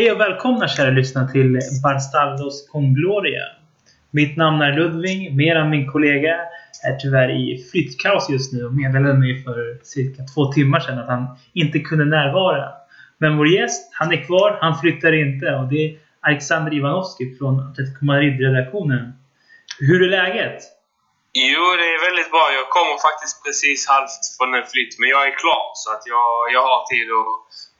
Hej och välkomna kära lyssnare till Barstaldos Congloria. Mitt namn är Ludvig, medan min kollega är tyvärr i flyttkaos just nu och meddelade mig för cirka två timmar sedan att han inte kunde närvara. Men vår gäst, han är kvar, han flyttar inte och det är Alexander Ivanovski från Atletico Madrid-redaktionen. Hur är läget? Jo, det är väldigt bra. Jag kommer faktiskt precis halvt från en flytt, men jag är klar. Så att jag, jag har tid att,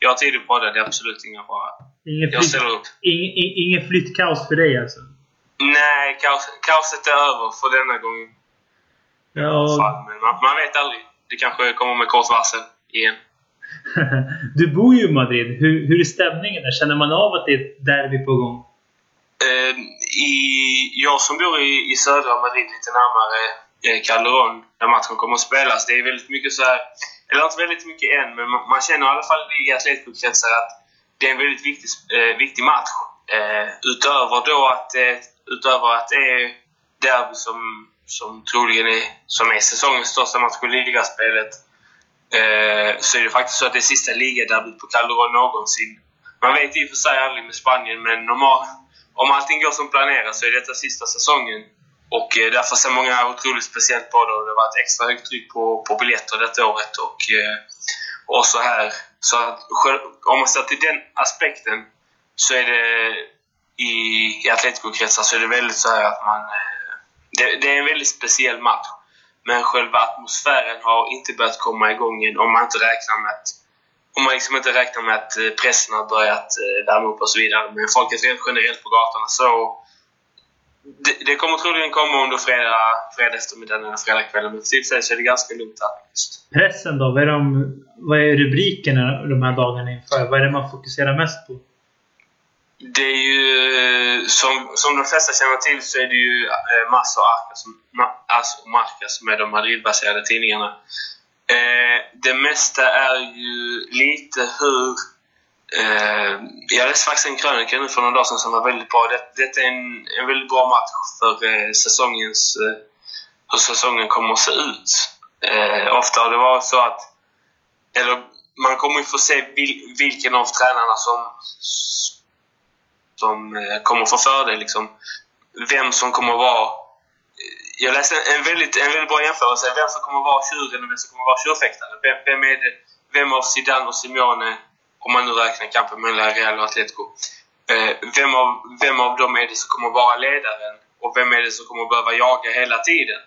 jag har tid att podda. Det är absolut inga fara. Ingen, Jag ställer upp. ingen, ingen flyttkaos för dig alltså? Nej, kaos, kaoset är över för denna gången. Ja, Fan, men man, man vet aldrig. Det kanske kommer med kort varsel igen. du bor ju i Madrid. Hur, hur är stämningen där? Känner man av att det är ett derby på gång? Eh, i, jag som bor i, i södra Madrid, lite närmare eh, Calderón, där matchen kommer att spelas. Det är väldigt mycket så här, eller inte väldigt mycket än, men man, känner i alla fall i atletklubbkretsar att det är en väldigt viktig, eh, viktig match. Eh, utöver då att, eh, utöver att det är derby som, som troligen är, som är säsongens största match i ligaspelet, eh, så är det faktiskt så att det är sista ligaderbyt på Calderon någonsin. Man vet i och för sig aldrig med Spanien, men normal, om allting går som planerat så är detta sista säsongen. Och eh, därför ser många otroligt speciellt på det och det har varit extra högt tryck på, på biljetter detta året. Och, eh, och så här. Så att, om man ser till den aspekten så är det i, i Atletico-kretsar så är det väldigt så här att man... Eh, det, det är en väldigt speciell match. Men själva atmosfären har inte börjat komma igång än om man inte räknar med att om man liksom inte räknar med att eh, pressen har börjat eh, värma upp och så vidare. Men folket rent generellt på gatorna så... Det, det kommer troligen komma under fredag, fredag eftermiddag eller fredagskvällen. Men till sig så är det ganska lugnt här faktiskt. Pressen då? Vad är, de, vad är rubrikerna de här dagarna inför? Vad är det man fokuserar mest på? Det är ju, som, som de flesta känner till så är det ju eh, Mas och Arca som, och Marca som är de Madrid-baserade tidningarna. Eh, det mesta är ju lite hur... Eh, jag läste faktiskt en krönika nu för några dagar sedan som var väldigt bra. Det, det är en, en väldigt bra match för eh, säsongens... Eh, hur säsongen kommer att se ut. Eh, ofta har det varit så att... Eller man kommer ju få se vil, vilken av tränarna som som eh, kommer få fördel. Liksom. Vem som kommer vara... Eh, jag läste en, en, väldigt, en väldigt bra jämförelse. Vem som kommer vara tjuren och vem som kommer vara tjurfäktaren. Vem, vem, är det, vem av Zidane och Simeone, om man nu räknar kampen mellan Real och Atletico, eh, vem, av, vem av dem är det som kommer vara ledaren och vem är det som kommer behöva jaga hela tiden?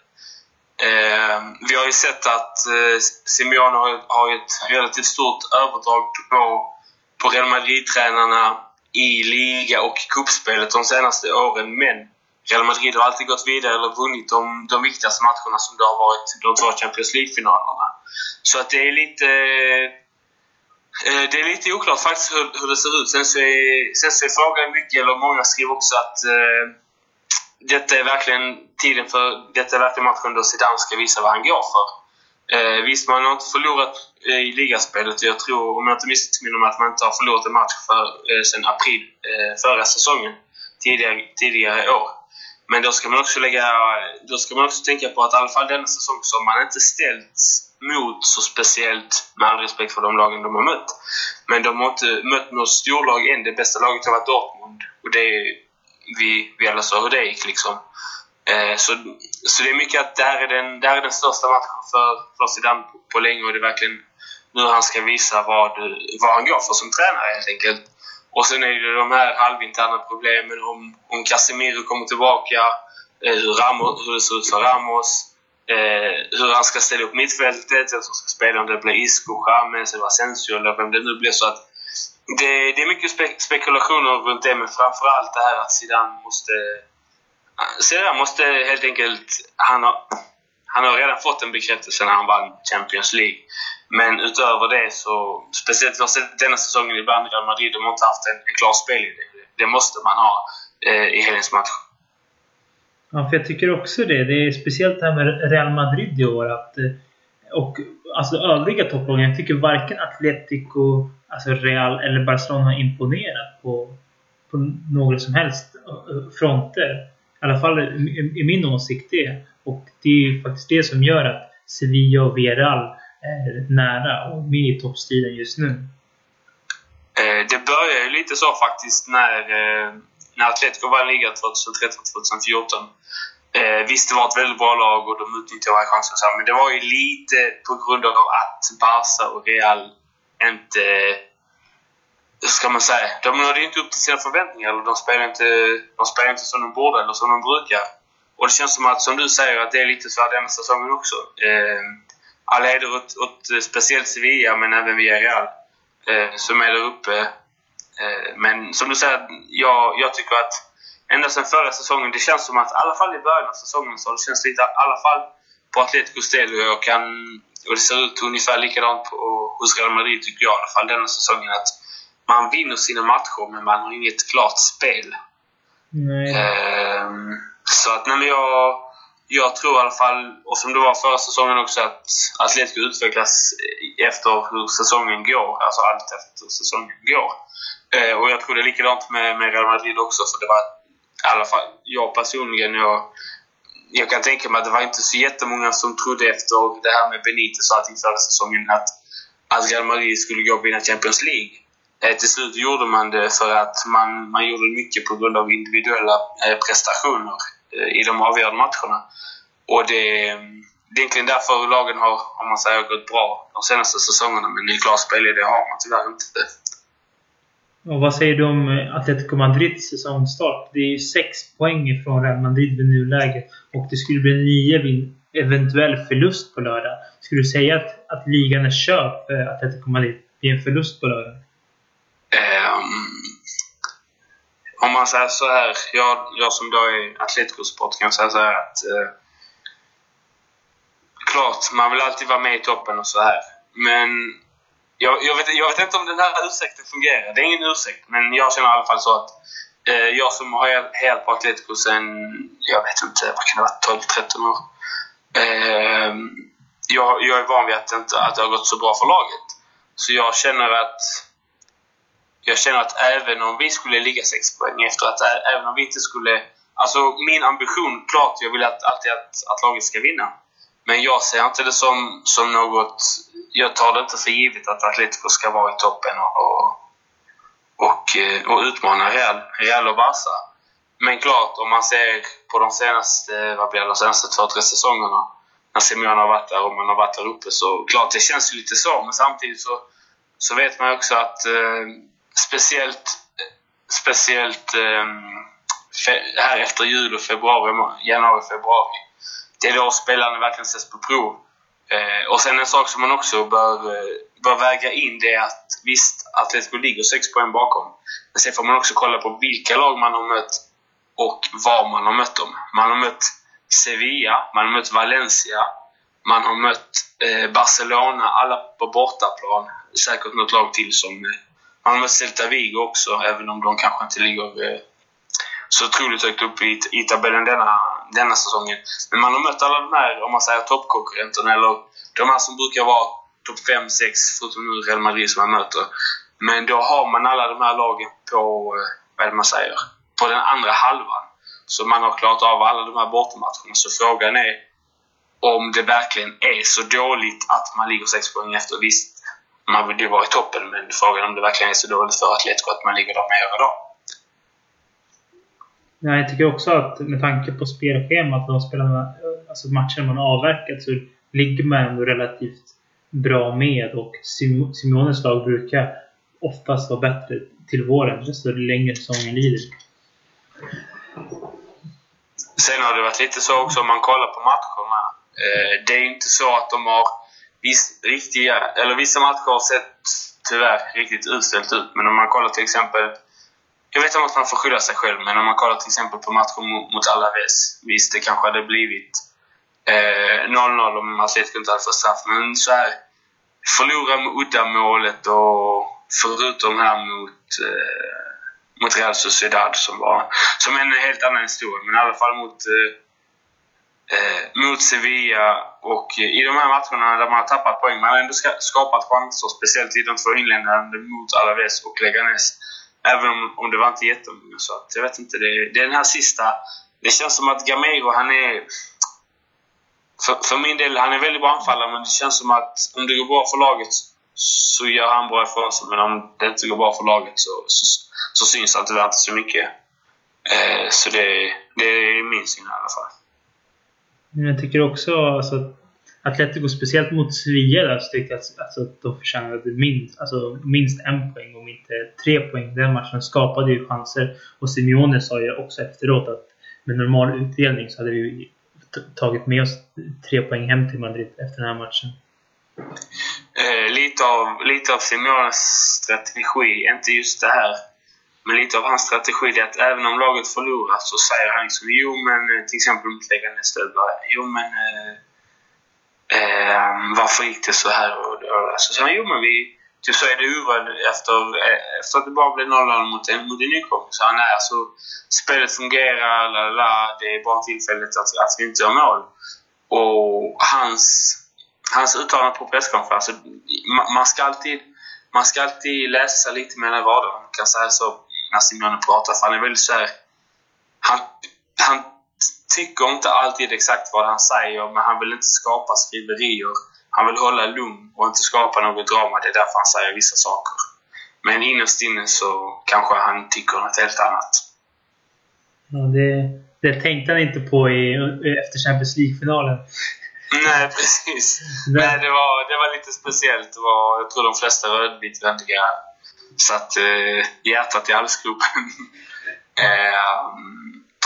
Eh, vi har ju sett att eh, Simeone har, har ett relativt stort övertag på, på Real Madrid-tränarna i liga och kuppspelet de senaste åren. Men Real Madrid har alltid gått vidare eller vunnit de, de viktigaste matcherna som det har varit de två Champions League-finalerna. Så att det är lite... Eh, det är lite oklart faktiskt hur, hur det ser ut. Sen så, är, sen så är frågan mycket, eller många skriver också att eh, detta är verkligen tiden för... Detta är verkligen matchen då Zidane ska visa vad han går för. Eh, visst, man har inte förlorat eh, i ligaspelet. och Jag tror, om jag inte missminner mig, att man inte har förlorat en match för, eh, sedan april eh, förra säsongen. Tidigare, tidigare år. Men då ska man också lägga... Då ska man också tänka på att i alla fall denna säsong så har man inte ställt mot så speciellt, med all respekt för de lagen de har mött. Men de har inte mött något storlag än. Det bästa laget har varit Dortmund. Och det är, vi, vi alla sa hur det gick liksom. Eh, så, så det är mycket att det här är den, det här är den största matchen för, för Zidane på, på länge och det är verkligen nu han ska visa vad, vad han går för som tränare helt enkelt. Och sen är det de här halvinterna problemen om, om Casemiro kommer tillbaka, eh, hur, Ramos, hur det ser ut för Ramos, eh, hur han ska ställa upp mittfältet, vem som ska spela, om det blir Isco, James eller Asensio eller vem det nu blir. Så att det, det är mycket spe, spekulationer runt det, men framförallt det här att Zidane måste eh, Zidane måste helt enkelt... Han har, han har redan fått en bekräftelse när han vann Champions League. Men utöver det så... Speciellt vi har sett denna säsongen ibland Real Madrid, de har inte haft en, en klar spelidé. Det måste man ha eh, i helgens match. Ja, för jag tycker också det. Det är speciellt det här med Real Madrid i år. Att, eh, och alltså övriga topplagen. Jag tycker varken Atletico, alltså Real eller Barcelona har imponerat på, på några som helst eh, fronter. I alla fall i, i min åsikt det. Och det är ju faktiskt det som gör att Sevilla och Villarreal är nära och med i toppstriden just nu. Eh, det började ju lite så faktiskt när, eh, när Atletico vann ligan 2013-2014. Eh, visst, det var ett väldigt bra lag och de utnyttjade varje chans. Men det var ju lite på grund av att Barca och Real inte... Hur ska man säga? De nådde inte upp till sina förväntningar. Eller de spelade inte, de spelade inte som de borde eller som de brukar. Och det känns som att, som du säger, att det är lite så här denna säsongen också. Eh, alla heder åt, åt eh, speciellt Sevilla, men även Villarreal eh, som är där uppe. Eh, men som du säger, jag, jag tycker att ända sedan förra säsongen, det känns som att i alla fall i början av säsongen så det känns lite, i alla fall på Atleticos del, och jag kan och det ser ut ungefär likadant på, hos Real Madrid tycker jag i alla fall denna säsongen att man vinner sina matcher men man har inget klart spel. Ehm, så att, nej men jag, jag tror i alla fall, och som det var förra säsongen också, att Atletico utvecklas efter hur säsongen går. Alltså allt efter hur säsongen går. Eh, och jag tror det är likadant med, med Real Madrid också, för det var i alla fall jag personligen, jag, jag kan tänka mig att det var inte så jättemånga som trodde efter det här med Benitez och allting förra säsongen att, att Real Madrid skulle gå och vinna Champions League. Eh, till slut gjorde man det för att man, man gjorde mycket på grund av individuella eh, prestationer eh, i de avgörande matcherna. Och det, det är egentligen därför lagen har, om man säger, gått bra de senaste säsongerna. Men en klar spelidé har man tyvärr inte det. Och vad säger du om eh, Atletico Madrids säsongstart? Det är ju sex poäng ifrån Real Madrid vid nuläget och det skulle bli 9 vid eventuell förlust på lördag. Skulle du säga att, att ligan är körd för Atletico Madrid vid en förlust på lördag? Um, om man säger så här, jag, jag som då är Atletico-sport kan säga så här att uh, klart, man vill alltid vara med i toppen och så här. Men jag, jag, vet, jag vet inte om den här ursäkten fungerar. Det är ingen ursäkt, men jag känner i alla fall så att eh, jag som har helt på Atletico sen, jag vet inte, vad kan det vara, 12-13 år. Eh, jag, jag är van vid att, inte, att det har gått så bra för laget. Så jag känner att jag känner att även om vi skulle ligga 6 poäng efter, att även om vi inte skulle... Alltså min ambition, klart, jag vill att, alltid att, att laget ska vinna. Men jag ser inte det som, som något jag tar det inte för givet att Atletico ska vara i toppen och, och, och, eh, och utmana Real, Real och Barca. Men klart, om man ser på de senaste, vad blir det, de senaste två, tre säsongerna när Simeone har varit där och man har varit där uppe så klart, det känns ju lite så. Men samtidigt så, så vet man också att eh, speciellt, speciellt eh, här efter jul och februari, januari, februari. Det är då spelarna verkligen sätts på prov. Eh, och sen en sak som man också bör, eh, bör väga in det är att visst, Atletico ligger sex poäng bakom. Men sen får man också kolla på vilka lag man har mött och var man har mött dem. Man har mött Sevilla, man har mött Valencia, man har mött eh, Barcelona, alla på bortaplan. Säkert något lag till som... Eh, man har mött Celta Vigo också, även om de kanske inte ligger eh, så otroligt högt upp i, i tabellen denna, denna säsongen. Men man har mött alla de här, om man säger toppkonkurrenterna, eller de här som brukar vara topp 5, 6, förutom nu Real Madrid som man möter. Men då har man alla de här lagen på, eh, vad är det man säger, på den andra halvan. Så man har klarat av alla de här bortamatcherna. Så frågan är om det verkligen är så dåligt att man ligger sex poäng efter. Visst, man vill ju vara i toppen, men frågan är om det verkligen är så dåligt för Atletico att man ligger där mer idag. Nej, jag tycker också att med tanke på spelschemat och de spelarna, alltså matcherna man avverkat så ligger man ändå relativt bra med och Simones lag brukar oftast vara bättre till våren, desto längre säsongen lider. Sen har det varit lite så också om man kollar på matcherna. Eh, det är inte så att de har viss, riktiga, eller vissa matcher har sett tyvärr riktigt uselt ut. Men om man kollar till exempel jag vet inte att man får skylla sig själv, men om man kollar till exempel på matchen mot Alaves. Visst, det kanske hade blivit 0-0 eh, om Atletico inte hade fått straff. Men så här, förlora med uddamålet och förutom här mot, eh, mot Real Sociedad som var som en helt annan historia. Men i alla fall mot, eh, eh mot Sevilla och i de här matcherna där man har tappat poäng. Man har ändå skapat chanser, speciellt i de två inledande mot Alaves och Leganes. Även om, om det var inte jättemånga. Så att, jag vet inte. Det, det är den här sista... Det känns som att Gamero, han är... För, för min del, han är väldigt bra anfallare men det känns som att om det går bra för laget så gör han bra ifrån sig. Men om det inte går bra för laget så, så, så syns han tyvärr inte så mycket. Eh, så det, det är min syn i alla fall. Jag tycker också alltså, Atletico, speciellt mot Sevilla, där, så tyckte jag att alltså, de förtjänade minst, alltså, minst en poäng, om inte tre poäng. Den matchen skapade ju chanser. Och Simeone sa ju också efteråt att med normal utdelning så hade vi tagit med oss tre poäng hem till Madrid efter den här matchen. Eh, lite, av, lite av Simeones strategi, inte just det här, men lite av hans strategi är att även om laget förlorar så säger han liksom jo men till exempel mot Leganes jo men eh, eh, varför gick det så här? Och, och, alltså, så sa han jo men vi, typ så är det urval efter, eh, efter att det bara blev 0-0 mot en, mot en nykomling. Så han är alltså, spelet fungerar, la, la, det är bara tillfället att, att vi inte gör mål. Och hans, hans uttalande på presskonferensen, alltså, man, man ska alltid man ska alltid läsa lite mellan raderna. Man kan säga så när Simeone pratar, för han är väldigt såhär... Han, han tycker inte alltid exakt vad han säger, men han vill inte skapa skriverier. Han vill hålla lugn och inte skapa något drama. Det är därför han säger vissa saker. Men innerst inne så kanske han tycker något helt annat. Ja, det, det tänkte han inte på i, efter Champions League-finalen. Nej, precis. Nej, det, var, det var lite speciellt. Det var, jag tror de flesta rödvitvänliga satt eh, hjärtat i halsgropen. eh,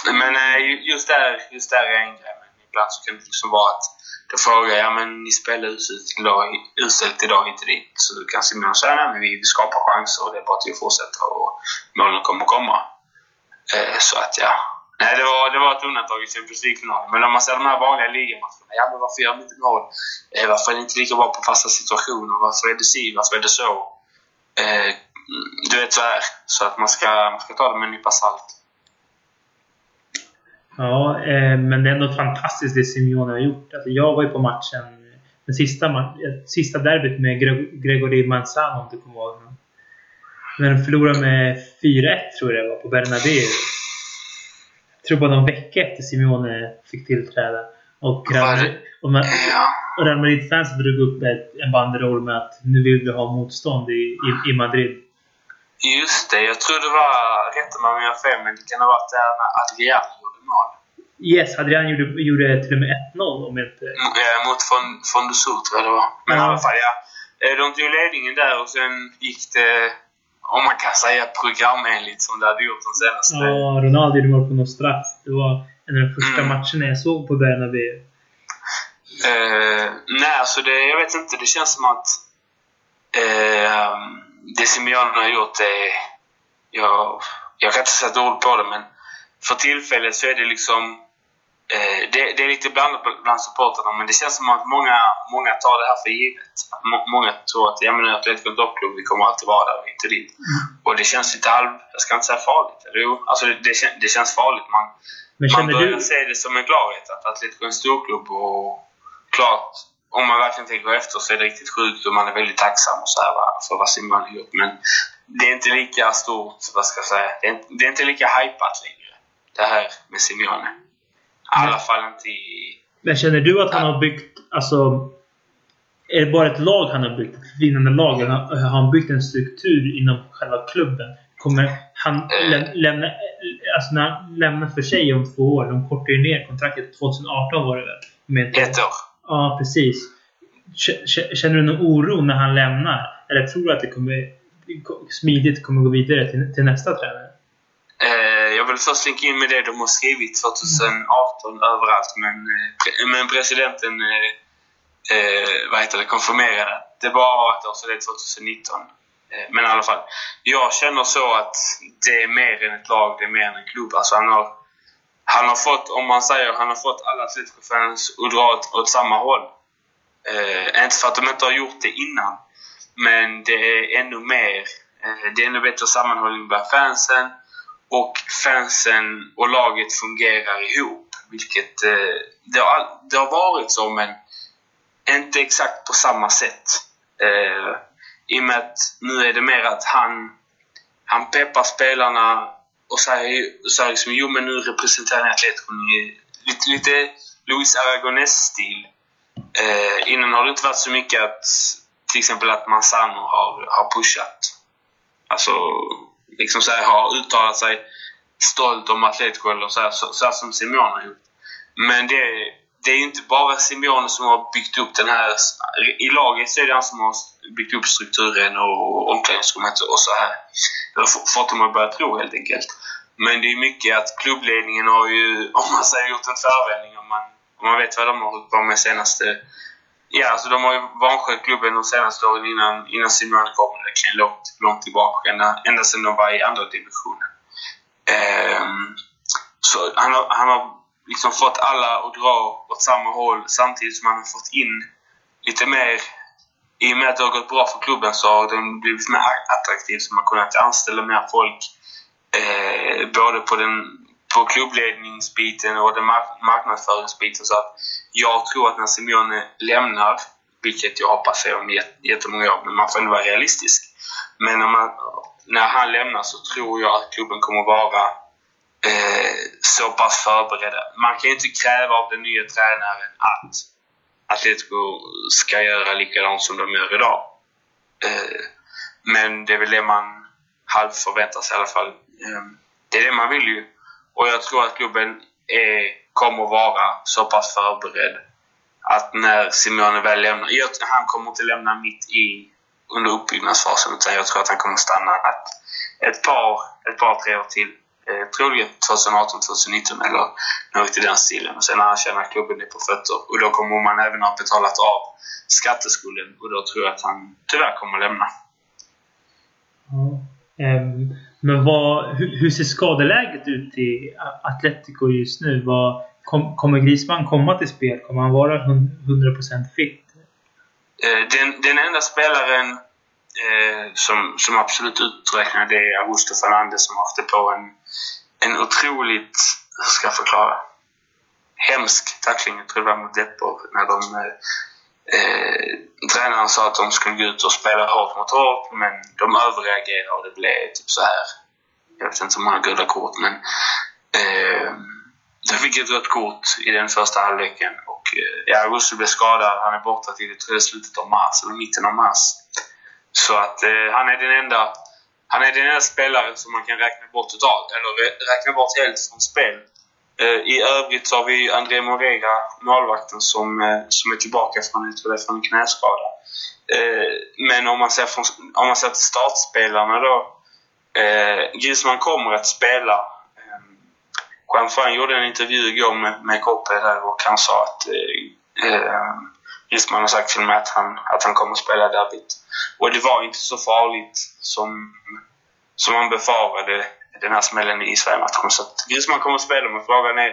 men eh, just, där, just där är en grej. Men ibland så kan det liksom vara att då frågar jag, ja men ni spelar uselt idag, uselt idag inte dit. Så du kan Simon säga, nej men vi, skapar chanser och det är bara att att fortsätta och målen kommer komma. Eh, så att ja. Nej, det var, det var ett undantag i Champions League-finalen. Men om man ser de här vanliga ligamatcherna, ja men varför gör de inte mål? Eh, varför är ni inte lika bra på fasta situationer? Varför är det si? Varför är det så? Eh, mm, du vet så här. Så att man ska, man ska ta det med en nypa salt. Ja, eh, men det är ändå fantastiskt det Simeone har gjort. Alltså, jag var ju på matchen, den sista, sista derbyt med Gregory Manzano om du kommer ihåg honom. När de förlorade med 4-1 tror jag det var på Bernabéu. Jag tror bara någon vecka efter Simeone fick tillträda. Och Real Madrid-fans drog upp ett, en banderoll med att nu vill vi ha motstånd i, i, i Madrid. Just det, jag tror det var, rätta mig om jag har fel, men det kan ha varit där när Adrian gjorde mål. Yes, Adrian gjorde, gjorde till och med 1-0 om jag inte... Mm, mot Fondosur tror jag det var. Men mm. i alla fall, ja. Eh, de tog ledningen där och sen gick det, om man kan säga programenligt, som det hade gjort de senaste... Ja, Ronaldo gjorde mål på någon straff. Det var en av de första mm. matcherna jag såg på Bernabéu. Uh, nej, alltså det, jag vet inte. Det känns som att uh, det Simeone har gjort är... Jag, jag kan inte sätta ord på det, men för tillfället så är det liksom... Eh, det, det, är lite blandat bland supportrarna, men det känns som att många, många tar det här för givet. många tror att ja, men Atletico toppklubb, vi kommer alltid vara där, inte dit. Mm. Och det känns lite halv... Jag ska inte säga farligt. Eller jo, alltså det, det, känns farligt. Man, man börjar du... se det som en klarhet att Atletico är en storklubb och klart om man verkligen tänker efter så är det riktigt sjukt och man är väldigt tacksam och så här, för vad Simon har gjort. Men det är inte lika stort, vad ska jag säga, det är, det är inte lika hypat längre. Det här med Simeone. I alla fall inte i... Men känner du att han har byggt, alltså... Är det bara ett lag han har byggt? Ett vinnande lag? Eller har han byggt en struktur inom själva klubben? Kommer han äh, lämna... Alltså när han lämnar för sig om två år, de kortar ju ner kontraktet. 2018 var det väl? Med ett år. Ja, precis. Känner du någon oro när han lämnar? Eller tror du att det kommer smidigt kommer gå vidare till, till nästa tränare? Väl först slinka in med det de har skrivit 2018 överallt, men, eh, men presidenten eh, eh, vad heter det, konfirmerade. Det bara var ett år, så det är 2019. Eh, men i alla fall, jag känner så att det är mer än ett lag, det är mer än en klubb. Alltså han har han har fått, om man säger, han har fått alla Atletico-fans att dra åt, åt samma håll. Eh, inte för att de inte har gjort det innan, men det är ännu mer. Eh, det är ännu bättre sammanhållning bland fansen och fansen och laget fungerar ihop. Vilket eh, det, har, det har varit så, men inte exakt på samma sätt. Eh, I och med att nu är det mer att han, han peppar spelarna och säger, säger liksom jo men nu representerar ni Atletico. Lite, lite Luis Aragonés-stil. Eh, innan har det inte varit så mycket att till exempel att Manzano har, har pushat. Alltså, liksom så här, har uttalat sig stolt om Atletico eller så här, så, så här som Simeone har gjort. Men det, det är inte bara Simeone som har byggt upp den här... I laget så är det han som har byggt upp strukturen och omklädningsrummet och så här. har fått dem att börja tro helt enkelt. Men det är mycket att klubbledningen har ju, om man säger, gjort en förvändning Om man, om man vet vad de har hållit på med senaste... Ja, alltså de har ju vanskött klubben de senaste åren innan, innan Simone kom. Verkligen långt, långt tillbaka. Ända, ända sedan de var i andra divisionen. Um, så han har, han har liksom fått alla att dra åt samma håll samtidigt som han har fått in lite mer... I och med att det har gått bra för klubben så har den blivit mer attraktiv så man har kunnat anställa mer folk eh, både på, den, på klubbledningsbiten och den mark marknadsföringsbiten. Så att jag tror att när Simeone lämnar, vilket jag hoppas är om jättemånga år, men man får ändå vara realistisk. Men när, man, när han lämnar så tror jag att klubben kommer vara eh, så pass förberedda. Man kan ju inte kräva av den nya tränaren att Atletico ska göra likadant som de gör idag. Eh, men det är väl det man halvt förväntar sig i alla fall. Eh, det är det man vill ju. Och jag tror att klubben är, kommer vara så pass förberedd att när Simeone väl lämnar... Jag, han kommer inte lämna mitt i under uppbyggnadsfasen utan jag tror att han kommer stanna ett, ett, par, ett par, tre år till eh, troligen 2018, 2019 eller något i den stilen. Och sen när han känner att klubben är på fötter och då kommer man även ha betalat av skatteskulden och då tror jag att han tyvärr kommer lämna. Mm men vad, hur, hur, ser skadeläget ut i Atletico just nu? Vad, kom, kommer Griezmann komma till spel? Kommer han vara 100% fit? Eh, den, den enda spelaren eh, som, som absolut uträknar det är Augusto Fernandez som har haft på en en otroligt, hur ska jag förklara, hemsk tackling, jag tror det var mot Depor, när de eh, Eh, tränaren sa att de skulle gå ut och spela hårt mot hårt, men de överreagerade och det blev typ så här. Jag vet inte hur många gula kort, men eh, de fick ett rött kort i den första halvleken och eh, ja, Russo blev skadad. Han är borta till det slutet av mars, eller mitten av mars. Så att eh, han är den enda han är den enda spelaren som man kan räkna bort totalt, eller räkna bort helt från spel. Eh, I övrigt så har vi André Moreira, målvakten, som, eh, som är tillbaka från, jag från en knäskada. Eh, men om man ser, från, om man ser till startspelarna då. Griezmann kommer att spela. Ehm, Juan Fran gjorde en intervju igår med, med Koppe där och han sa att eh, Griezmann har sagt till mig att han, att han kommer att spela derbyt. Och det var inte så farligt som, som man befarade den här smällen i Sverige-matchen. Så att Griezmann kommer att spela, men frågan är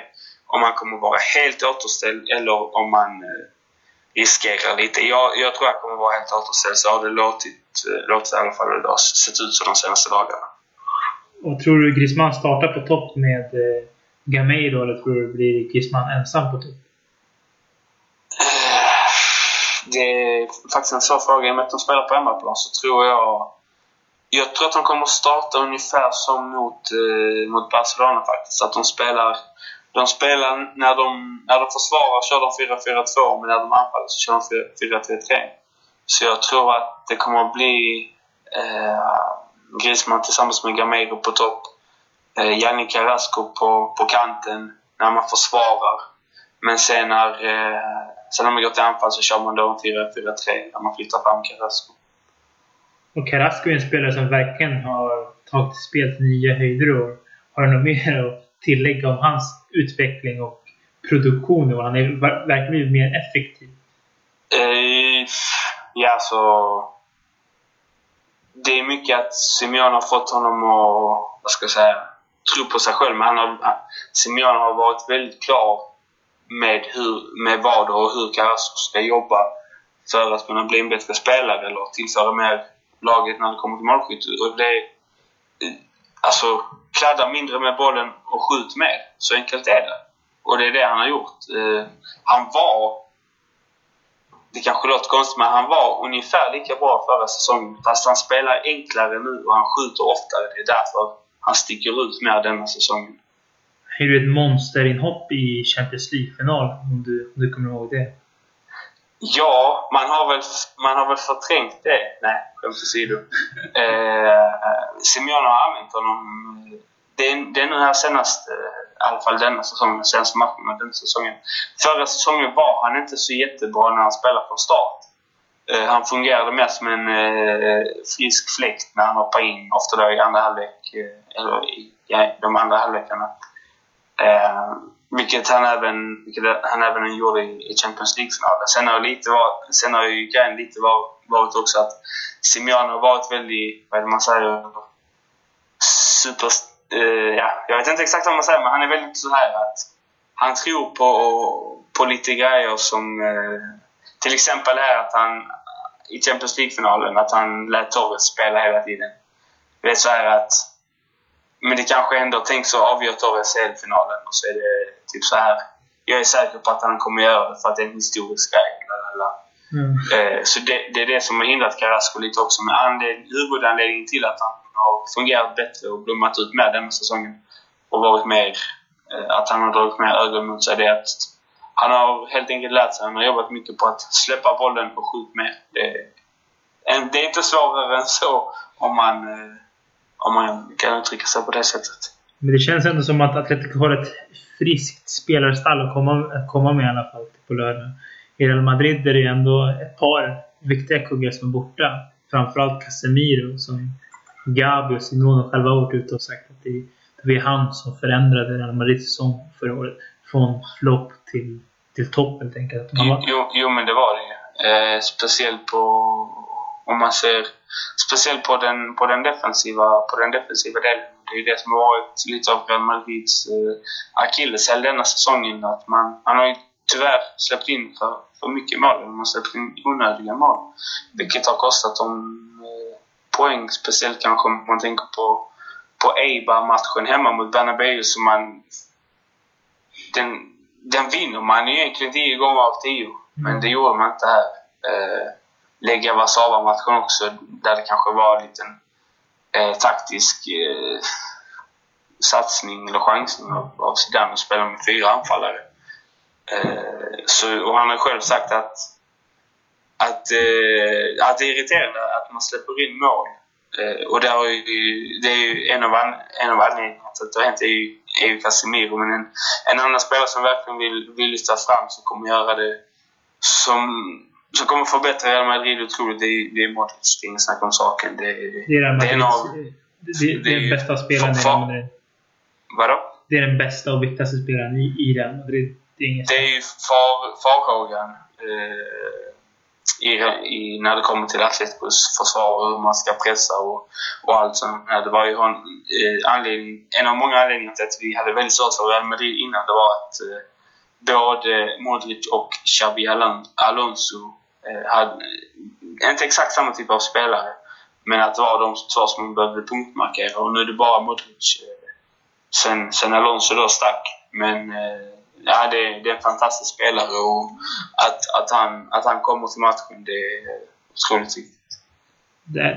om han kommer att vara helt återställd eller om man eh, riskerar lite. Jag, jag tror han kommer att vara helt återställd. Så har det låtit, eh, låtit i alla fall idag, sett ut så de senaste dagarna. Och tror du Griezmann startar på topp med eh, Gameiro eller tror du blir Griezmann ensam på topp? det är faktiskt en svår fråga. I och med att de spelar på hemmaplan så tror jag... Jag tror att de kommer starta ungefär som mot, eh, mot Barcelona faktiskt. Att de spelar... De spelar när de, när de försvarar kör de 4-4-2 men när de anfaller så kör de 4-3-3. Så jag tror att det kommer att bli eh, Griezmann tillsammans med Gamero på topp. Eh, Yannick Carrasco på, på kanten när man försvarar. Men sen när eh, Sen när man går till anfall så kör man då en 4-4-3 när man flyttar fram Carrasco. Och Carrasco är en spelare som verkligen har tagit spel till nya höjder och har du något mer att tillägga om hans utveckling och produktion? Och han är verkligen blivit mer effektiv. Eh, ja, så... Det är mycket att Simeone har fått honom att, vad ska jag säga, tro på sig själv. Men han har, Simeone har varit väldigt klar med, hur, med vad och hur Carrasco ska jobba för att kunna bli en bättre spelare eller tillföra mer laget när det kommer till målskytte. Och det är, alltså, kladda mindre med bollen och skjut mer. Så enkelt är det. Och det är det han har gjort. Eh, han var... Det kanske låter konstigt, men han var ungefär lika bra förra säsongen. Fast han spelar enklare nu och han skjuter oftare. Det är därför han sticker ut mer denna säsongen är ju ett monsterinhopp i Champions League-final, om du, om du kommer ihåg det. Ja, man har väl, man har väl förträngt det. Nej, skämt åsido. eh, Simeone har använt honom. Det är, det är nu här senast, eh, i alla fall denna säsongen, senaste matchen denna säsongen. Förra säsongen var han inte så jättebra när han spelade från start. Eh, han fungerade mest som en eh, frisk fläkt när han hoppade in, ofta då i andra halvlek, eh, eller i ja, de andra halvlekarna. Eh, vilket han även, vilket han även gjorde i Champions League-finalen. Sen har, lite var, sen har ju grejen lite var, varit också att Simeone har varit väldigt, vad är det man säger, super... Uh, ja, jag vet inte exakt vad man säger, men han är väldigt så här att han tror på, på lite grejer som... Uh, till exempel här att han i Champions League-finalen, att han lät Torres spela hela tiden. Det är så här att men det kanske ändå Tänk så avgör Torres CL-finalen och så är det typ så här. Jag är säker på att han kommer göra det för att det är en historisk grej. Mm. Eh, så det, det, är det som har hindrat Carrasco lite också. Men anledning, huvudanledningen till att han har fungerat bättre och blommat ut mer denna säsongen och varit mer, eh, att han har dragit mer ögon mot sig, det är att han har helt enkelt lärt sig. Han har jobbat mycket på att släppa bollen och skjuta mer. Det, det är inte svårare än så om man eh, om man kan uttrycka sig på det sättet. Men det känns ändå som att Atletico har ett friskt spelarstall att komma, att komma med i alla fall på lördag. I Real Madrid är det ändå ett par viktiga kuggar som är borta. Framförallt Casemiro som Gabi och Simone själva har varit ute och sagt att det, det var han som förändrade Real Madrids säsong förra året. Från flopp till, till topp helt enkelt. Jo, jo, jo, men det var det ju. Eh, speciellt på om man ser speciellt på den, på den defensiva på den defensiva delen. Det är ju det som har varit lite av Real Madrids eh, akilleshäl denna säsongen. Att man, man har ju tyvärr släppt in för, för mycket mål. Man har släppt in onödiga mål. Vilket har kostat dem eh, poäng. Speciellt kanske om man tänker på, på Eibar-matchen hemma mot Bernabéu som man... Den, den vinner man egentligen 10 gånger av 10. Men det gjorde man inte här. Eh, lägga Warszawa-matchen också, där det kanske var en liten eh, taktisk eh, satsning eller chansning av, av Zidane att spela med fyra anfallare. Eh, så, och han har själv sagt att, att, eh, att det är irriterande att man släpper in mål. Eh, och det, har ju, det är ju en av, an, en av anledningarna till att det har hänt är ju, är ju Casemiro. Men en, en annan spelare som verkligen vill, vill lyfta fram, som kommer göra det som som kommer förbättra Real Madrid otroligt, det är, det är Modric. Det är inget snack om saken. Det, det är Real Madrid. Det, det, det, är den bästa spelaren i Real Madrid. Vadå? Det är den bästa och viktigaste spelaren i, i Real Madrid. Det är, inget det är ju far, farhågan eh, i, i, när det kommer till Atleticos försvar och hur man ska pressa och, och allt sånt. Det var ju en, eh, anledning, en av många anledningar till att vi hade väldigt svårt för Real Madrid innan. Det var att eh, både Modric och Xabi Alonso Eh, hade, inte exakt samma typ av spelare, men att det var de två som behövde punktmarkera. Och nu är det bara Modric eh, sen, sen Alonso då stack. Men eh, ja, det, det är en fantastisk spelare och att, att, han, att han kommer till matchen, det är otroligt viktigt.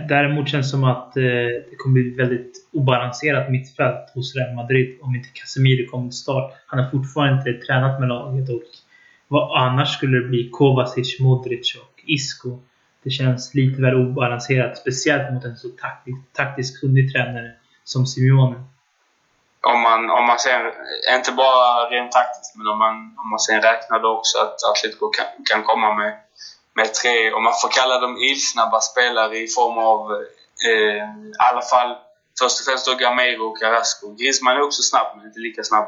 Däremot känns det som att det kommer bli väldigt obalanserat mittfält hos Real Madrid om inte Casemiro kommer till start. Han har fortfarande inte tränat med laget och vad annars skulle det bli Kovacic, Modric och Isco. Det känns lite väl obalanserat. Speciellt mot en så taktisk, taktiskt kunnig tränare som Simeone. Om man, om man ser, inte bara rent taktiskt, men om man, om man sen räknar då också att Atletico kan, kan komma med, med tre, om man får kalla dem ilsnabba spelare i form av eh, i alla fall först och främst då Gamero och Carrasco. Griezmann är också snabb, men inte lika snabb.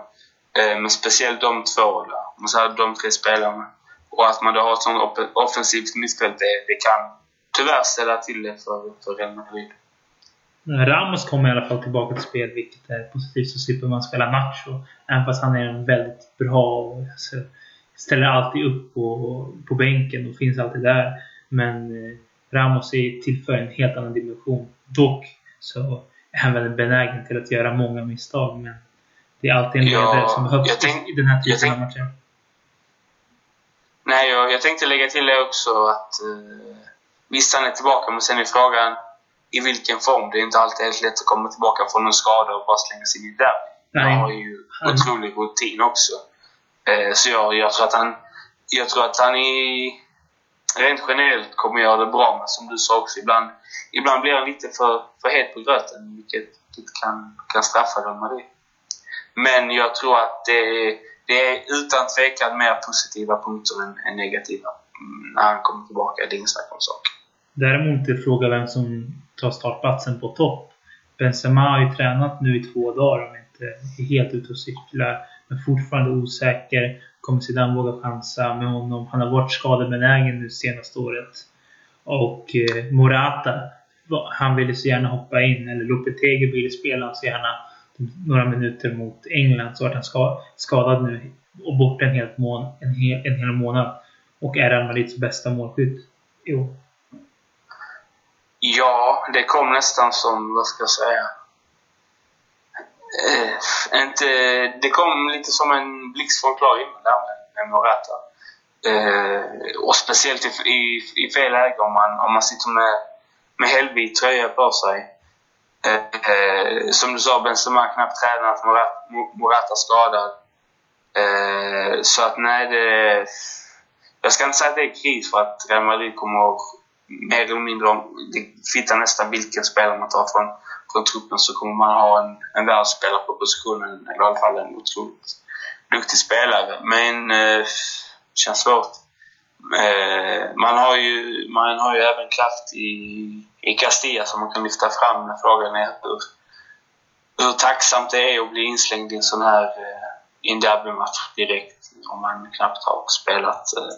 Eh, men speciellt de två, där. man hade de tre spelarna. Och att man då har ett sånt offensivt mittfält, det, det kan tyvärr ställa till det för, för Real Madrid. Ramos kommer i alla fall tillbaka till spel, vilket är positivt. Så slipper man spela Nacho. Även fast han är väldigt bra och alltså, ställer alltid upp på, på bänken och finns alltid där. Men eh, Ramos är tillför en helt annan dimension. Dock så är han väldigt benägen till att göra många misstag. Men det är alltid en ledare ja, som behövs i den här typen av matcher. Nej, jag, jag tänkte lägga till det också att uh, visst han är tillbaka, men sen är frågan i vilken form. Det är inte alltid helt lätt att komma tillbaka från en skada och bara slänga sig in i derby. Han har ju han. otrolig rutin också. Uh, så jag, jag, tror att han, jag tror att han i rent generellt kommer göra det bra. Men som du sa också, ibland, ibland blir han lite för, för het på gröten. Vilket, vilket kan, kan straffa Real Madrid. Men jag tror att det är, det är utan tvekan mer positiva punkter än, än negativa mm, när han kommer tillbaka. Det är inget snack om saken. Däremot är frågan vem som tar startplatsen på topp. Benzema har ju tränat nu i två dagar om inte är helt ute och cyklar. Men fortfarande osäker. Kommer Zidane våga chansa med honom? Han har varit skadebenägen nu senaste året. Och eh, Morata, han ville så gärna hoppa in. Eller Lopetegi ville spela så gärna några minuter mot England. Så var han skadad nu och borta en, hel, mån en, hel, en hel månad. Och är Real Madrids bästa målskytt i år. Ja, det kom nästan som, vad ska jag säga? Eh, inte, det kom lite som en blixt från klar himmel där med, med Morata. Eh, och speciellt i, i, i fel läge om man, om man sitter med, med helvit tröja på sig. Eh, eh, som du sa, Benzema knappt tränat, Morata, Morata skadad. Eh, så att nej, det... Jag ska inte säga att det är kris för att Real Madrid kommer att mer eller mindre om... Det kvittar nästan vilken spelare man tar från, från truppen så kommer man ha en, en världsspelare på positionen, eller i alla fall en otroligt duktig spelare. Men eh, känns svårt. Eh, man, har ju, man har ju även kraft i, i Castilla som man kan lyfta fram när frågan är hur, hur tacksamt det är att bli inslängd i en sån här i en derbymatch direkt om man knappt har spelat eh,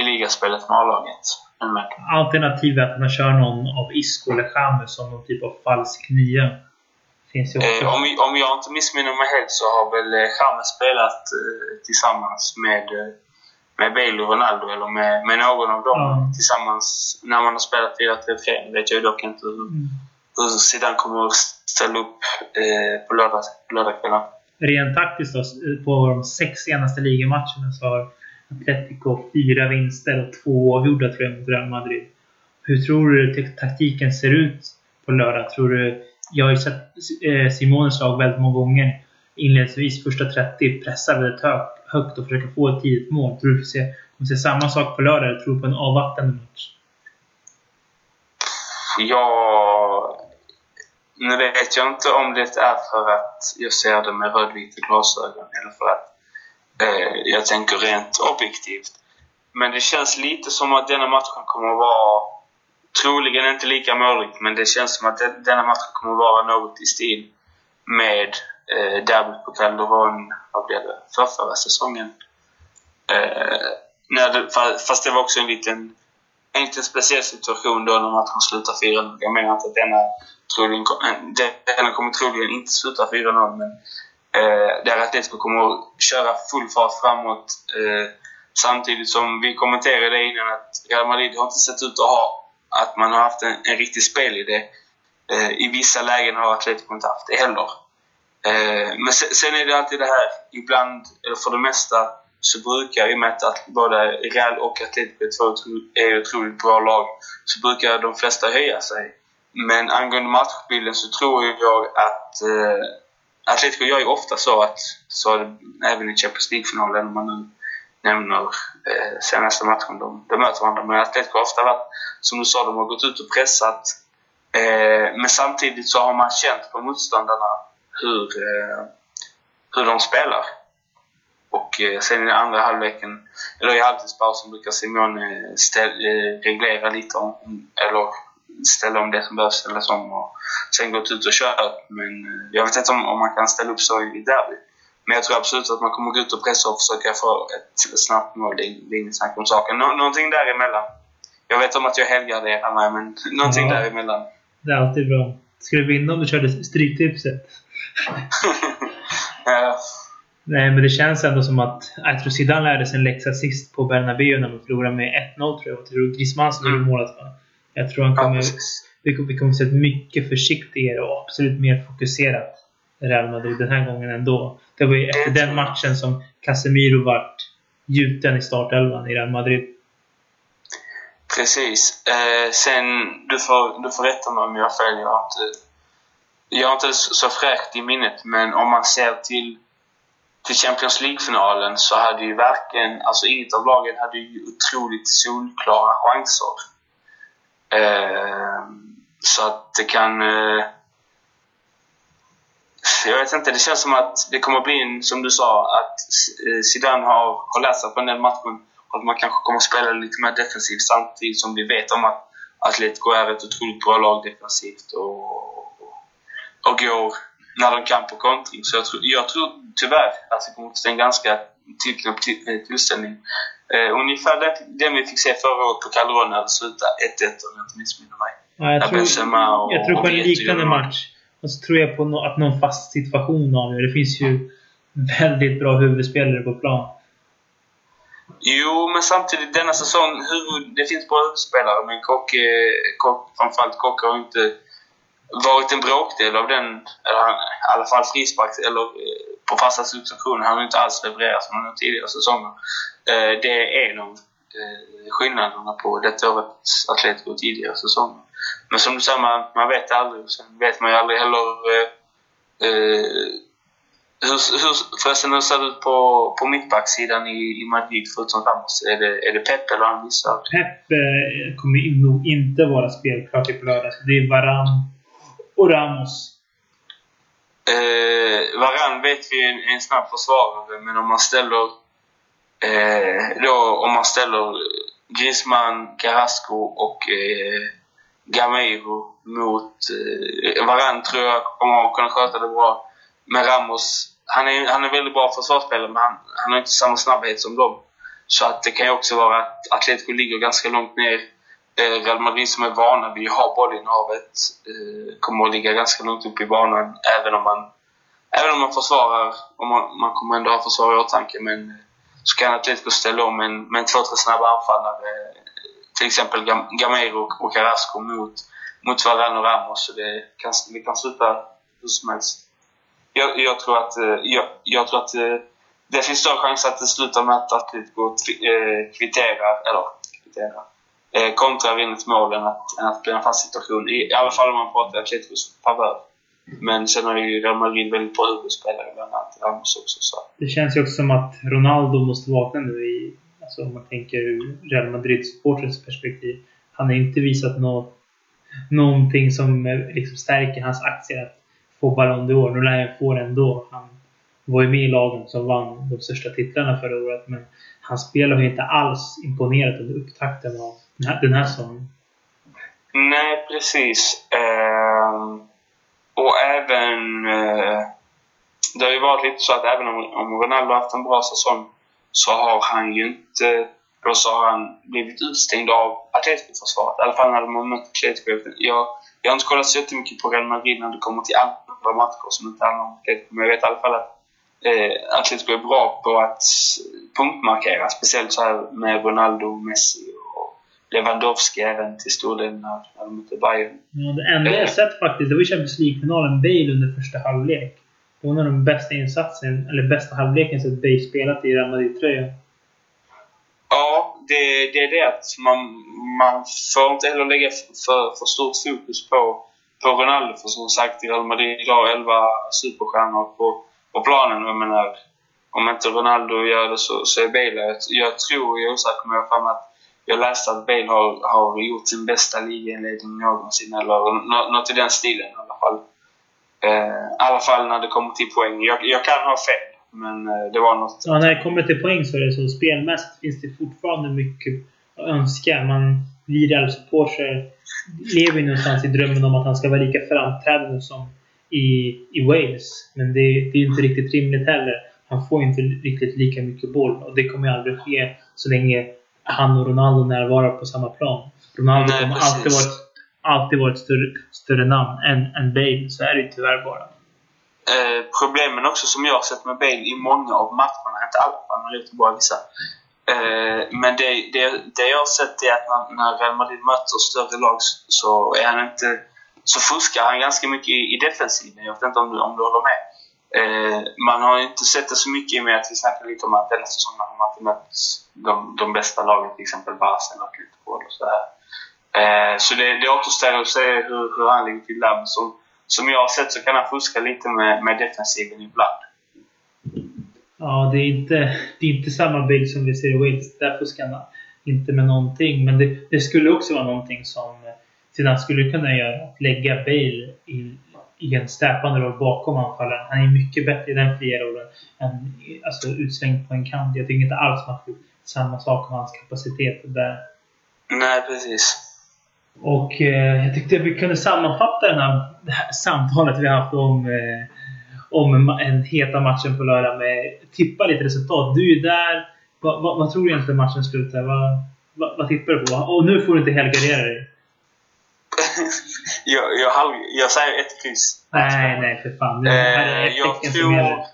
i ligaspelet med A-laget. Mm. Alternativet att man kör någon av Isco eller Chamez som någon typ av falsk nia. Finns ju också. Eh, om, om jag inte missminner mig helt så har väl Chamez eh, spelat eh, tillsammans med, med Bale och Ronaldo eller med, med någon av dem ja. tillsammans när man har spelat 4-3-3. Nu vet jag dock inte hur, mm. hur Zidane kommer att ställa upp eh, på lördag, lördagskvällen. Rent taktiskt då, på de sex senaste ligamatcherna så har Atletico fyra vinster och två avgjorda tror jag mot Real Madrid. Hur tror du taktiken ser ut på lördag? Tror du, jag har ju sett eh, Simones lag väldigt många gånger inledningsvis första 30 pressa väldigt högt, högt och försöka få ett tidigt mål. Tror du vi se, kommer se samma sak på lördag eller tror du på en avvaktande match? Ja... Nu vet jag inte om det är för att jag ser det med rödvita glasögon eller för att Eh, jag tänker rent objektivt. Men det känns lite som att denna matchen kommer att vara troligen inte lika målrik, men det känns som att denna matchen kommer att vara något i stil med eh, derbyt på Calderon, vad blev det, för förra säsongen. Eh, när det, fast det var också en liten, en liten speciell situation då när matchen slutade 4-0. Jag menar inte att denna, troligen, denna kommer troligen inte sluta 4-0, men Eh, där Atletico kommer att köra full fart framåt. Eh, samtidigt som vi kommenterade innan att Real Madrid har inte sett ut att ha att man har haft en, en riktig spelidé. Eh, I vissa lägen har Atletico inte haft det heller. Eh, men sen, sen, är det alltid det här, ibland, eller för det mesta, så brukar, i och med att både Real och Atletico är otroligt bra lag, så brukar de flesta höja sig. Men angående matchbilden så tror jag att eh, Atletico gör ju ofta så att, så även i Champions League-finalen, om man nu nämner eh, senaste matchen de, de möter varandra. Men Atletico har ofta varit, som du sa, de har gått ut och pressat. Eh, men samtidigt så har man känt på motståndarna hur, eh, hur de spelar. Och eh, sen i andra halvleken, eller i halvtidspausen, brukar Simone ställ, eh, reglera lite om, eller ställa om det som behövs ställas om och sen gått ut och kört. Men jag vet inte om, om man kan ställa upp så i derby. Men jag tror absolut att man kommer gå ut och pressa och försöka få ett snabbt mål. Det är inget snack om saken. Nå någonting däremellan. Jag vet om att jag helgarderar mig, men någonting ja. däremellan. Det är alltid bra. Skulle du vinna om du körde Stryktipset? Ja. Nej, men det känns ändå som att... Jag tror Zidane lärde sig en läxa sist på Bernabéu när man förlorade med 1-0 tror jag. Jag tror Griezmann som mm. målet? Jag tror han kommer... Ja, vi kommer se ett mycket försiktigare och absolut mer fokuserat Real Madrid den här gången ändå. Det var ju efter den matchen som Casemiro vart gjuten i startelvan i Real Madrid. Precis. Eh, sen, du får, du får rätta mig om jag har inte, jag har inte så fräscht i minnet, men om man ser till till Champions League-finalen så hade ju verkligen, alltså inget av lagen hade ju otroligt solklara chanser. Eh, så att det kan... Eh, jag vet inte, det känns som att det kommer bli en, som du sa, att eh, Zidane har, har lärt sig på den matchen att man kanske kommer spela lite mer defensivt samtidigt som vi vet om att Atletico är ett otroligt bra lag defensivt och, och går när de kan på kontring. Så jag tror, jag tror tyvärr att det kommer att bli en ganska tillknäppt tillställning. Eh, ungefär det, det vi fick se förra året på Calderon när det slutade 1-1 om jag inte missminner mig. Ja, jag, tror, och, jag tror på en liknande match. Och så tror jag på no, att någon fast situation avgör. Det finns ju väldigt bra huvudspelare på plan. Jo, men samtidigt denna säsong, huvud, det finns bra huvudspelare men Kock, Kock, framförallt Kock har inte varit en bråkdel av den, eller i alla fall frisparks eller eh, på fasta substitutioner. Han har inte alls levererat som under tidigare säsonger. Eh, det är en av eh, skillnaderna på detta årets Atletico tidigare säsonger. Men som du säger, man, man vet aldrig. Sen vet man ju aldrig heller eh, hur, hur, förresten, hur ser det ut på, på mittbacksidan i, i Madrid förutom Ramos? Är det, är det Pep eller han missar? Pep eh, kommer nog inte vara spelklar till på lördag. Det är Varan och Ramos. Eh, Varan vet vi är en, en snabb försvarare, men om man ställer eh, då, om man ställer Griezmann, Carrasco och eh, Gameiro mot eh, Varan tror jag kommer att kunna sköta det bra. Men Ramos, han är, han är väldigt bra försvarsspelare men han, han har inte samma snabbhet som dem. Så att det kan ju också vara att Atletico ligger ganska långt ner Eh, Real Madrid som är vana vid att ha bollinnehavet eh, kommer att ligga ganska långt upp i banan även om man, även om man försvarar. Och man, man kommer ändå ha försvar i åtanke men eh, så kan Atletico ställa om med med två, tre snabba anfallare. Till exempel Gamero och Carrasco mot, mot Varane och Ramos. Så det kan, det kan sluta hur som helst. Jag, jag tror att, jag, jag tror att det finns större chans att det slutar med att Atletico kvitterar, eller kvitterar, eh, kontra vinna ett mål än att, än att bli en fast situation. I, I alla fall om man pratar Atleticos favör. Men sen har ju Real Madrid väldigt bra huvudspelare, bland annat Ramos också. Så. Det känns ju också som att Ronaldo måste vakna nu i, alltså om man tänker ur Real Madrid-supporters perspektiv. Han har inte visat något, någonting som eh, liksom stärker hans aktier att få Ballon d'Or. Nu lär han få den ändå. Han var ju med i lagen som vann de största titlarna förra året men hans spel har ju inte alls imponerat under upptakten av den här säsongen. Nej, precis. Eh, och även... Eh, det har ju varit lite så att även om, om Ronaldo haft en bra säsong så har han ju inte... Då så har han blivit utstängd av Atletico-försvaret. I alla fall när de har mött Atletico. Jag, jag har inte kollat så jättemycket på Real Madrid när det kommer till andra matcher som inte handlar om Atletico. Men jag vet i alla fall att eh, Atletico är bra på att punktmarkera. Speciellt så här med Ronaldo, Messi Lewandowski även till stor del när, när de mötte Bayern. Ja, det enda jag eh. sett faktiskt, det var i Champions League-finalen, Bale under första halvlek. Det var en av de bästa insatsen, eller bästa halvleken som Bale spelat i Real Madrid-tröjan. Ja, det, det är det att man, man får inte heller lägga för, för stort fokus på, på Ronaldo. För som sagt, Real Madrid har 11 superstjärnor på, på planen. Jag menar, om inte Ronaldo gör det så, så är Bale Jag, jag tror, jag är osäker, men jag har att jag läste att Bale har, har gjort sin bästa ligainledning någonsin, eller något i den stilen i alla fall. Eh, I alla fall när det kommer till poäng. Jag, jag kan ha fel, men eh, det var något... Ja, när det kommer till poäng så är det så. Spelmässigt finns det fortfarande mycket att önska. Man, vi Real-supportrar lever ju någonstans i drömmen om att han ska vara lika framträdande som i, i Wales. Men det, det är inte riktigt rimligt heller. Han får inte riktigt lika mycket boll och det kommer aldrig ske så länge han och Ronaldo närvarar på samma plan. Ronaldo kommer alltid varit, alltid varit större, större namn än, än Bale. Så är det ju tyvärr bara. Eh, problemen också som jag har sett med Bale i många av matcherna, inte alla, har gjort bara vissa. Eh, men det, det, det jag har sett är att när, när Real Madrid möter större lag så är han inte så fuskar han ganska mycket i, i defensiven. Jag vet inte om du, om du håller med? Eh, man har inte sett det så mycket i och med att vi snackade lite om att denna säsongen har man inte mött de, de bästa lagen, till exempel Barca och Atletico och sådär. Eh, så det, det återstår att se hur, hur han ligger till där. Som, som jag har sett så kan han fuska lite med, med defensiven ibland. Ja, det är inte, det är inte samma bild som vi ser i Wales. Där fuskar han inte med någonting. Men det, det skulle också vara någonting som eh, Zidane skulle kunna göra. Att lägga Bale i, i en släpande roll bakom anfallaren. Han är mycket bättre i den fria rollen än alltså, utslängd på en kant. Jag tycker inte alls man får samma sak om hans kapacitet där. Nej, precis. Och eh, jag tyckte vi kunde sammanfatta den här, det här samtalet vi haft om, eh, om en heta matchen på lördag med tippa lite resultat. Du är där. Va, va, vad tror du egentligen matchen slutar? Va, va, vad tippar du på? Och nu får du inte helgardera dig. jag, jag, jag säger ett kryss. Nej, nej för fan. Eh, jag tror...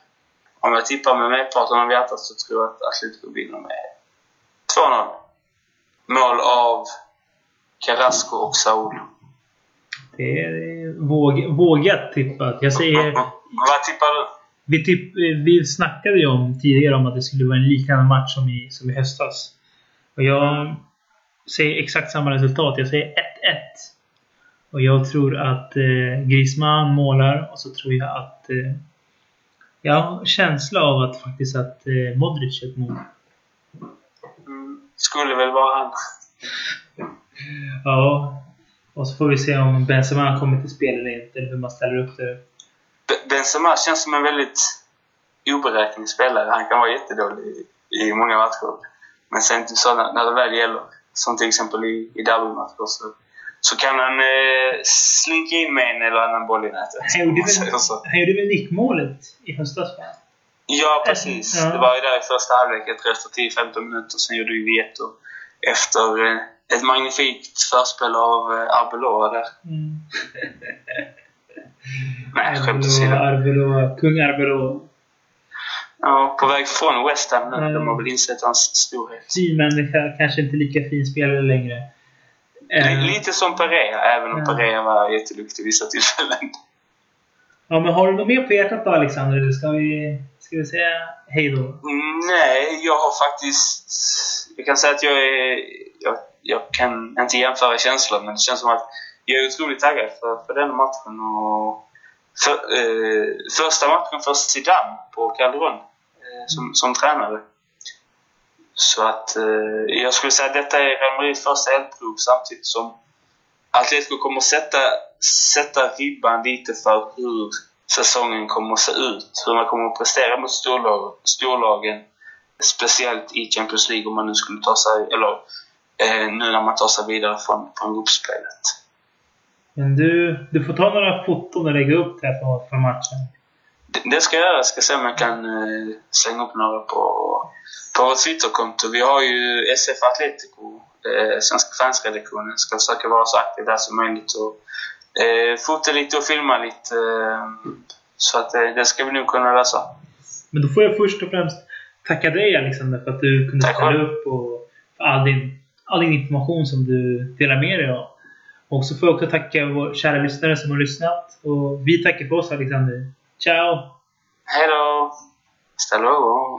Om jag tippar med merparten av hjärtat så tror jag att Atletico vinner med 2-0. Mål av Carrasco och Saul. Det är våg, vågat tippat. Jag säger... Vad tippar du? Vi, tipp, vi snackade ju om tidigare om att det skulle vara en liknande match som i, som i höstas. Och jag säger exakt samma resultat. Jag säger 1-1. Och jag tror att eh, Griezmann målar och så tror jag att... Eh, jag har känsla av att faktiskt att eh, Modric ett mål. Skulle väl vara han. ja. Och så får vi se om Benzema kommer till spel eller inte, eller hur man ställer upp det. Benzema känns som en väldigt oberäknelig spelare. Han kan vara jättedålig i, i många matcher. Men sen så när, när det väl gäller, som till exempel i, i derbymatcher, så så kan han eh, slinka in med en eller annan boll i nätet. Han gjorde väl nickmålet i höstas? Ja, precis. Ja. Det var ju där i första halvlek, jag tror efter 10-15 minuter. Sen gjorde ju Vieto efter eh, ett magnifikt förspel av eh, Arbeloa där. Mm. Nej, skämt åsido. Arbeloa, kung Arbeloa. Ja, på väg från West Ham nu. Mm. De har väl insett hans storhet. Fin människa, kanske inte lika fin spelare längre. Uh, Lite som Perea, även om uh, Perea var jätteduktig vissa tillfällen. Ja, men har du något mer på hjärtat då Alexander? Ska vi, ska vi säga hej då? Nej, jag har faktiskt... Jag kan säga att jag är... Jag, jag kan inte jämföra känslor, men det känns som att jag är otroligt taggad för, för den matchen. Och för, eh, första matchen för Zidane på Calderon eh, som, som tränare. Så att eh, jag skulle säga att detta är Real Madrids första eldprov samtidigt som Atletico kommer sätta, sätta ribban lite för hur säsongen kommer att se ut. Hur man kommer att prestera mot storlag, storlagen. Speciellt i Champions League om man nu skulle ta sig, eller eh, nu när man tar sig vidare från, från gruppspelet. Men du, du får ta några foton och lägga upp det här från matchen. Det, det ska jag göra. Jag ska se om jag kan eh, slänga upp några på på vårt Twitterkonto. Vi har ju SF Atletico, eh, Svenska fansredaktionen, ska försöka vara så aktiv där som möjligt och eh, fota lite och filma lite. Eh, så att eh, det ska vi nog kunna lösa. Men då får jag först och främst tacka dig Alexander för att du kunde ställa upp och för all din, all din information som du delar med dig av. Och så får jag också tacka våra kära lyssnare som har lyssnat. Och vi tackar för oss Alexander. Ciao! Hej då! Hasta luego!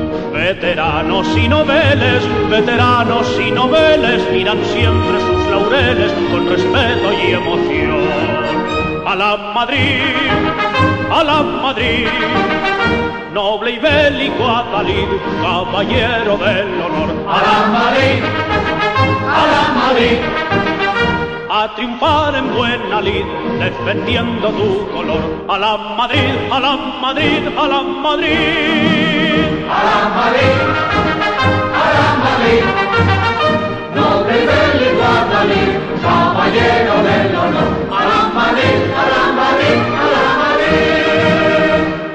Veteranos y noveles, veteranos y noveles miran siempre sus laureles con respeto y emoción. A la Madrid, a la Madrid, noble y bélico Adalid, caballero del honor. A la Madrid, a la Madrid a triunfar en buena lid, defendiendo tu color. A la Madrid, a la Madrid, a la Madrid. A la Madrid, a la Madrid. Noble del Iguadalí, caballero del honor. A la Madrid, a la Madrid.